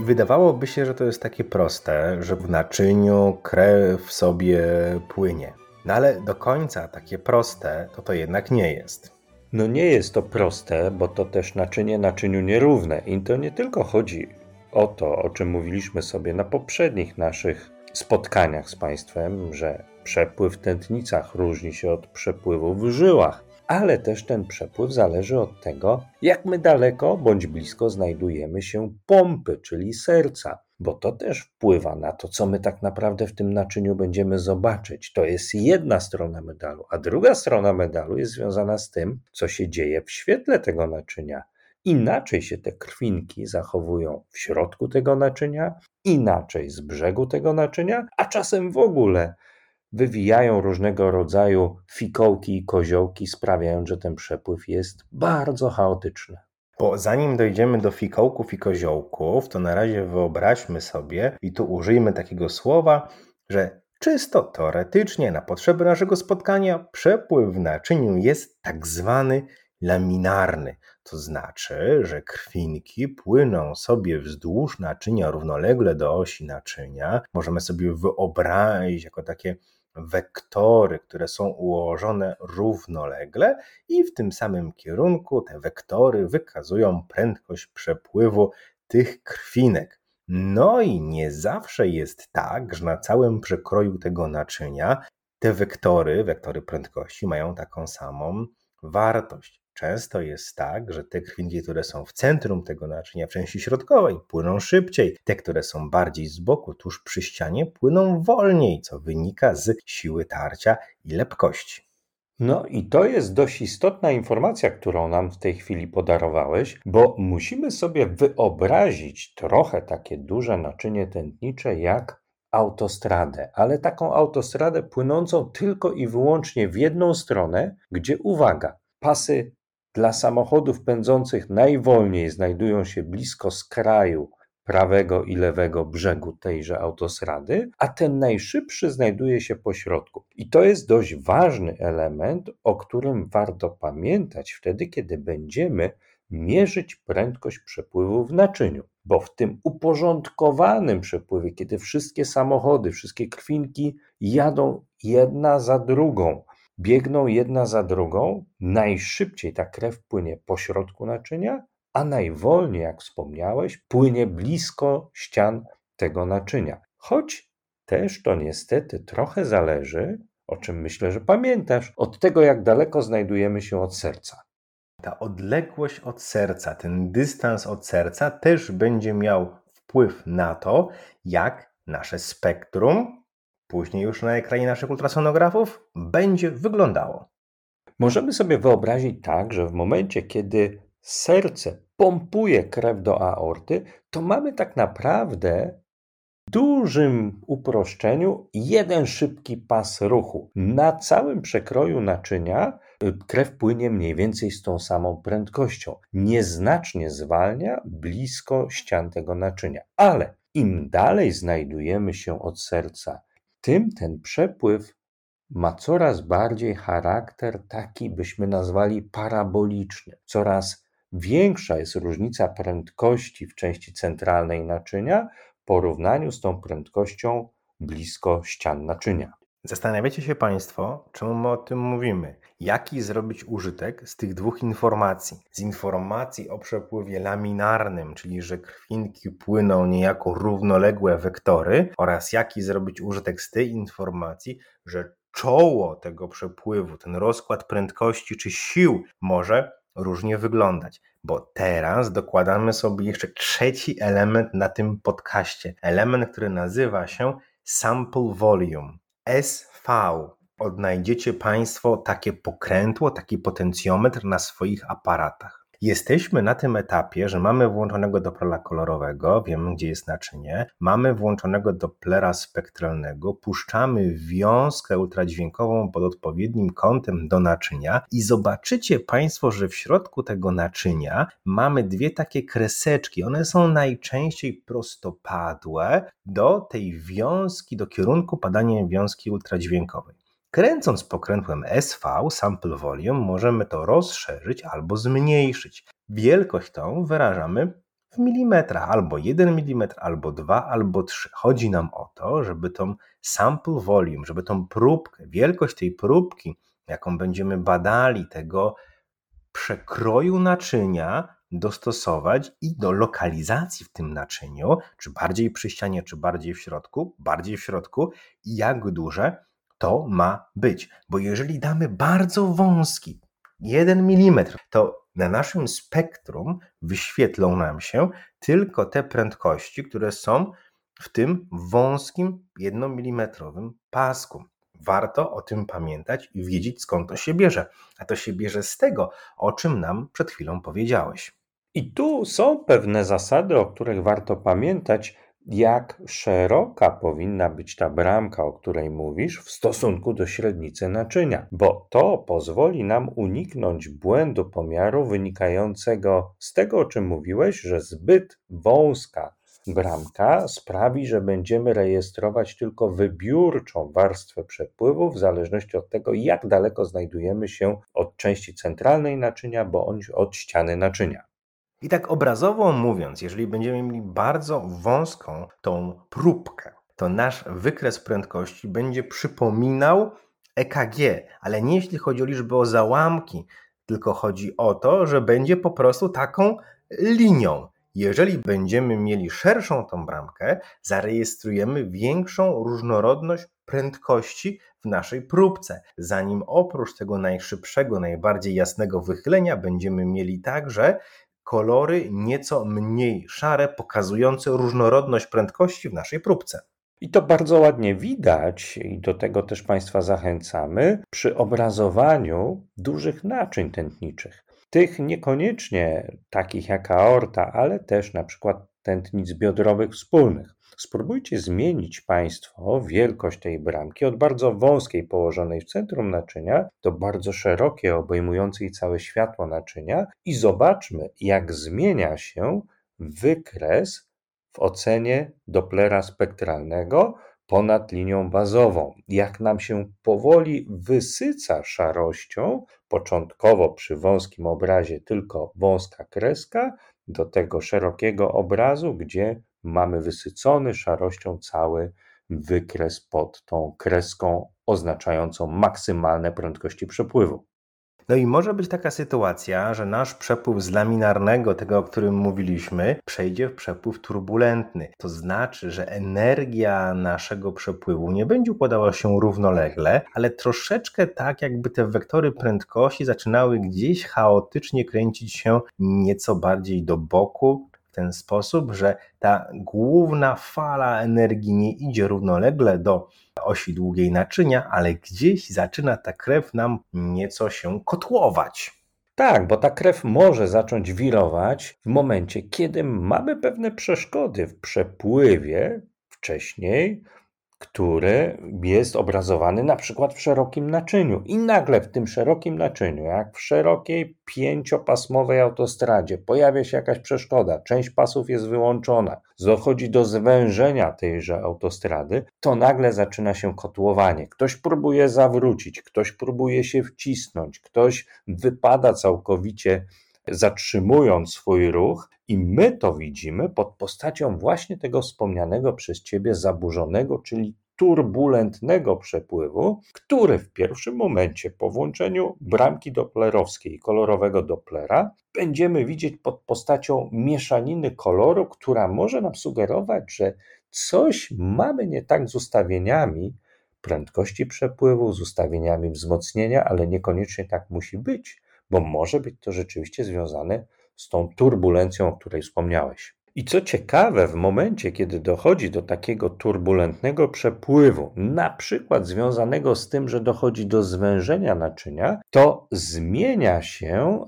I wydawałoby się, że to jest takie proste, że w naczyniu krew sobie płynie. No ale do końca takie proste to to jednak nie jest. No nie jest to proste, bo to też naczynie naczyniu nierówne. I to nie tylko chodzi o to, o czym mówiliśmy sobie na poprzednich naszych spotkaniach z Państwem, że przepływ w tętnicach różni się od przepływu w żyłach, ale też ten przepływ zależy od tego, jak my daleko bądź blisko znajdujemy się pompy, czyli serca, bo to też wpływa na to, co my tak naprawdę w tym naczyniu będziemy zobaczyć. To jest jedna strona medalu, a druga strona medalu jest związana z tym, co się dzieje w świetle tego naczynia. Inaczej się te krwinki zachowują w środku tego naczynia, inaczej z brzegu tego naczynia, a czasem w ogóle wywijają różnego rodzaju fikołki i koziołki, sprawiając, że ten przepływ jest bardzo chaotyczny. Bo zanim dojdziemy do fikołków i koziołków, to na razie wyobraźmy sobie, i tu użyjmy takiego słowa, że czysto teoretycznie na potrzeby naszego spotkania przepływ w naczyniu jest tak zwany laminarny. To znaczy, że krwinki płyną sobie wzdłuż naczynia równolegle do osi naczynia. Możemy sobie wyobrazić jako takie wektory, które są ułożone równolegle i w tym samym kierunku te wektory wykazują prędkość przepływu tych krwinek. No i nie zawsze jest tak, że na całym przekroju tego naczynia te wektory, wektory prędkości mają taką samą wartość. Często jest tak, że te krwinki, które są w centrum tego naczynia, w części środkowej, płyną szybciej. Te, które są bardziej z boku, tuż przy ścianie, płyną wolniej, co wynika z siły tarcia i lepkości. No i to jest dość istotna informacja, którą nam w tej chwili podarowałeś, bo musimy sobie wyobrazić trochę takie duże naczynie tętnicze jak autostradę, ale taką autostradę płynącą tylko i wyłącznie w jedną stronę, gdzie uwaga, pasy dla samochodów pędzących najwolniej znajdują się blisko skraju prawego i lewego brzegu tejże autostrady, a ten najszybszy znajduje się po środku. I to jest dość ważny element, o którym warto pamiętać wtedy, kiedy będziemy mierzyć prędkość przepływu w naczyniu. Bo w tym uporządkowanym przepływie, kiedy wszystkie samochody, wszystkie krwinki jadą jedna za drugą, biegną jedna za drugą, najszybciej ta krew płynie po środku naczynia, a najwolniej, jak wspomniałeś, płynie blisko ścian tego naczynia. Choć też to niestety trochę zależy, o czym myślę, że pamiętasz, od tego, jak daleko znajdujemy się od serca. Ta odległość od serca, ten dystans od serca też będzie miał wpływ na to, jak nasze spektrum później już na ekranie naszych ultrasonografów będzie wyglądało. Możemy sobie wyobrazić tak, że w momencie, kiedy serce pompuje krew do aorty, to mamy tak naprawdę w dużym uproszczeniu jeden szybki pas ruchu. Na całym przekroju naczynia y, krew płynie mniej więcej z tą samą prędkością. Nieznacznie zwalnia blisko ścian tego naczynia. Ale im dalej znajdujemy się od serca, tym ten przepływ ma coraz bardziej charakter taki, byśmy nazwali paraboliczny. Coraz większa jest różnica prędkości w części centralnej naczynia w porównaniu z tą prędkością blisko ścian naczynia. Zastanawiacie się Państwo, czemu my o tym mówimy? Jaki zrobić użytek z tych dwóch informacji? Z informacji o przepływie laminarnym, czyli że krwinki płyną niejako równoległe wektory, oraz jaki zrobić użytek z tej informacji, że czoło tego przepływu, ten rozkład prędkości czy sił może różnie wyglądać. Bo teraz dokładamy sobie jeszcze trzeci element na tym podcaście. Element, który nazywa się sample volume. SV odnajdziecie Państwo takie pokrętło, taki potencjometr na swoich aparatach. Jesteśmy na tym etapie, że mamy włączonego Dopplera kolorowego, wiemy gdzie jest naczynie, mamy włączonego Dopplera spektralnego, puszczamy wiązkę ultradźwiękową pod odpowiednim kątem do naczynia i zobaczycie Państwo, że w środku tego naczynia mamy dwie takie kreseczki. One są najczęściej prostopadłe do tej wiązki, do kierunku padania wiązki ultradźwiękowej. Kręcąc pokrętłem SV, sample volume, możemy to rozszerzyć albo zmniejszyć. Wielkość tą wyrażamy w milimetrach, albo 1 mm, albo 2, albo 3. Chodzi nam o to, żeby tą sample volume, żeby tą próbkę, wielkość tej próbki, jaką będziemy badali, tego przekroju naczynia, dostosować i do lokalizacji w tym naczyniu, czy bardziej przy ścianie, czy bardziej w środku, bardziej w środku i jak duże to ma być. Bo jeżeli damy bardzo wąski, 1 mm, to na naszym spektrum wyświetlą nam się tylko te prędkości, które są w tym wąskim 1 mm pasku. Warto o tym pamiętać i wiedzieć skąd to się bierze. A to się bierze z tego, o czym nam przed chwilą powiedziałeś. I tu są pewne zasady, o których warto pamiętać, jak szeroka powinna być ta bramka, o której mówisz, w stosunku do średnicy naczynia, bo to pozwoli nam uniknąć błędu pomiaru wynikającego z tego, o czym mówiłeś, że zbyt wąska bramka sprawi, że będziemy rejestrować tylko wybiórczą warstwę przepływu, w zależności od tego, jak daleko znajdujemy się od części centralnej naczynia bądź od ściany naczynia. I tak obrazowo mówiąc, jeżeli będziemy mieli bardzo wąską tą próbkę, to nasz wykres prędkości będzie przypominał EKG, ale nie jeśli chodzi o liczbę o załamki, tylko chodzi o to, że będzie po prostu taką linią. Jeżeli będziemy mieli szerszą tą bramkę, zarejestrujemy większą różnorodność prędkości w naszej próbce. Zanim oprócz tego najszybszego, najbardziej jasnego wychylenia będziemy mieli także kolory nieco mniej szare, pokazujące różnorodność prędkości w naszej próbce. I to bardzo ładnie widać, i do tego też Państwa zachęcamy, przy obrazowaniu dużych naczyń tętniczych. Tych niekoniecznie takich jak aorta, ale też na przykład tętnic biodrowych wspólnych. Spróbujcie zmienić Państwo wielkość tej bramki od bardzo wąskiej, położonej w centrum naczynia, do bardzo szerokiej, obejmującej całe światło naczynia i zobaczmy, jak zmienia się wykres w ocenie Dopplera spektralnego ponad linią bazową. Jak nam się powoli wysyca szarością, początkowo przy wąskim obrazie tylko wąska kreska, do tego szerokiego obrazu, gdzie mamy wysycony szarością cały wykres pod tą kreską oznaczającą maksymalne prędkości przepływu. No i może być taka sytuacja, że nasz przepływ z laminarnego, tego o którym mówiliśmy, przejdzie w przepływ turbulentny. To znaczy, że energia naszego przepływu nie będzie układała się równolegle, ale troszeczkę tak, jakby te wektory prędkości zaczynały gdzieś chaotycznie kręcić się nieco bardziej do boku, w ten sposób, że ta główna fala energii nie idzie równolegle do osi długiej naczynia, ale gdzieś zaczyna ta krew nam nieco się kotłować. Tak, bo ta krew może zacząć wirować w momencie, kiedy mamy pewne przeszkody w przepływie wcześniej który jest obrazowany na przykład w szerokim naczyniu. I nagle w tym szerokim naczyniu, jak w szerokiej pięciopasmowej autostradzie, pojawia się jakaś przeszkoda, część pasów jest wyłączona, dochodzi do zwężenia tejże autostrady, to nagle zaczyna się kotłowanie. Ktoś próbuje zawrócić, ktoś próbuje się wcisnąć, ktoś wypada całkowicie zatrzymując swój ruch, i my to widzimy pod postacią właśnie tego wspomnianego przez Ciebie zaburzonego, czyli turbulentnego przepływu, który w pierwszym momencie po włączeniu bramki doplerowskiej kolorowego Dopplera będziemy widzieć pod postacią mieszaniny koloru, która może nam sugerować, że coś mamy nie tak z ustawieniami prędkości przepływu, z ustawieniami wzmocnienia, ale niekoniecznie tak musi być bo może być to rzeczywiście związane tą turbulencją, o której wspomniałeś. I co ciekawe, w momencie, kiedy dochodzi do takiego turbulentnego przepływu, na przykład związanego z tym, że dochodzi do zwężenia naczynia, to zmienia się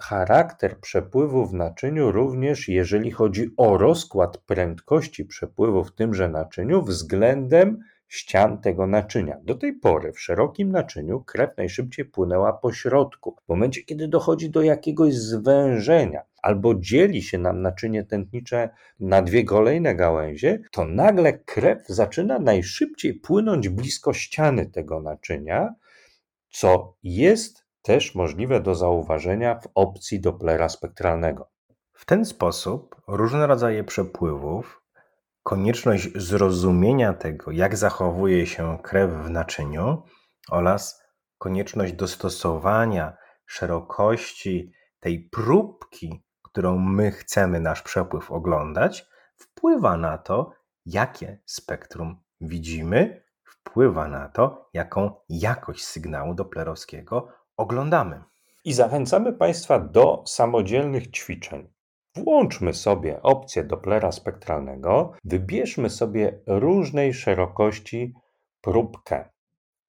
charakter przepływu w naczyniu, również jeżeli chodzi o rozkład prędkości przepływu w tymże naczyniu względem ścian tego naczynia. Do tej pory w szerokim naczyniu krew najszybciej płynęła po środku. W momencie, kiedy dochodzi do jakiegoś zwężenia albo dzieli się nam naczynie tętnicze na dwie kolejne gałęzie, to nagle krew zaczyna najszybciej płynąć blisko ściany tego naczynia, co jest też możliwe do zauważenia w opcji Dopplera spektralnego. W ten sposób różne rodzaje przepływów konieczność zrozumienia tego, jak zachowuje się krew w naczyniu oraz konieczność dostosowania szerokości tej próbki, którą my chcemy nasz przepływ oglądać, wpływa na to, jakie spektrum widzimy, wpływa na to, jaką jakość sygnału doplerowskiego oglądamy. I zachęcamy Państwa do samodzielnych ćwiczeń. Włączmy sobie opcję Dopplera spektralnego, wybierzmy sobie różnej szerokości próbkę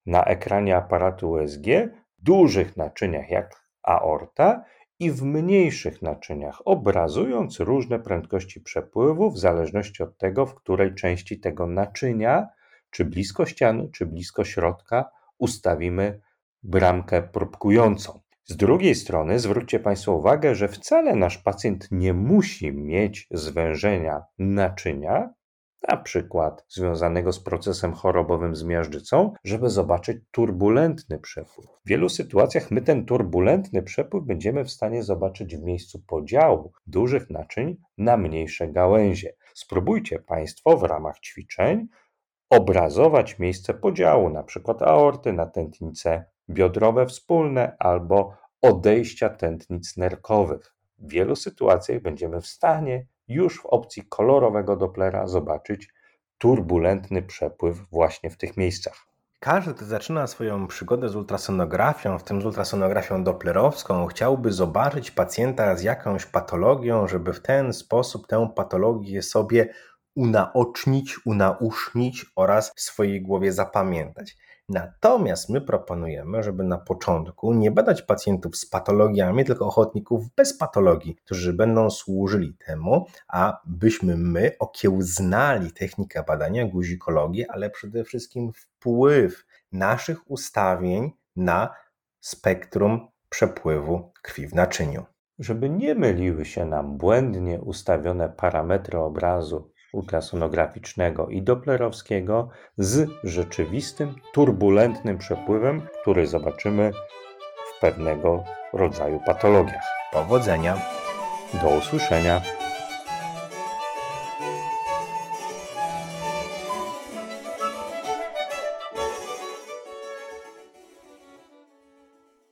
na ekranie aparatu USG, dużych naczyniach jak aorta i w mniejszych naczyniach, obrazując różne prędkości przepływu w zależności od tego, w której części tego naczynia, czy blisko ściany, czy blisko środka, ustawimy bramkę próbkującą. Z drugiej strony zwróćcie Państwo uwagę, że wcale nasz pacjent nie musi mieć zwężenia naczynia, na przykład związanego z procesem chorobowym z miażdżycą, żeby zobaczyć turbulentny przepływ. W wielu sytuacjach my ten turbulentny przepływ będziemy w stanie zobaczyć w miejscu podziału dużych naczyń na mniejsze gałęzie. Spróbujcie Państwo w ramach ćwiczeń obrazować miejsce podziału, na przykład aorty na tętnice biodrowe wspólne albo odejścia tętnic nerkowych. W wielu sytuacjach będziemy w stanie już w opcji kolorowego Dopplera zobaczyć turbulentny przepływ właśnie w tych miejscach. Każdy, zaczyna swoją przygodę z ultrasonografią, w tym z ultrasonografią doplerowską, chciałby zobaczyć pacjenta z jakąś patologią, żeby w ten sposób tę patologię sobie unaocznić, unausznić oraz w swojej głowie zapamiętać. Natomiast my proponujemy, żeby na początku nie badać pacjentów z patologiami, tylko ochotników bez patologii, którzy będą służyli temu, abyśmy my okiełznali technikę badania guzikologii, ale przede wszystkim wpływ naszych ustawień na spektrum przepływu krwi w naczyniu. Żeby nie myliły się nam błędnie ustawione parametry obrazu ultrasonograficznego i doplerowskiego z rzeczywistym, turbulentnym przepływem, który zobaczymy w pewnego rodzaju patologiach. Powodzenia! Do usłyszenia.